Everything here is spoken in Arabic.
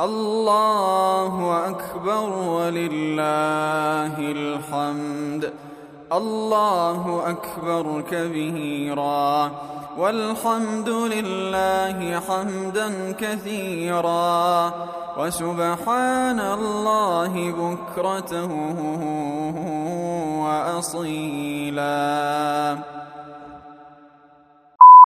الله أكبر ولله الحمد الله أكبر كبيرا والحمد لله حمدا كثيرا وسبحان الله بكرة وأصيلا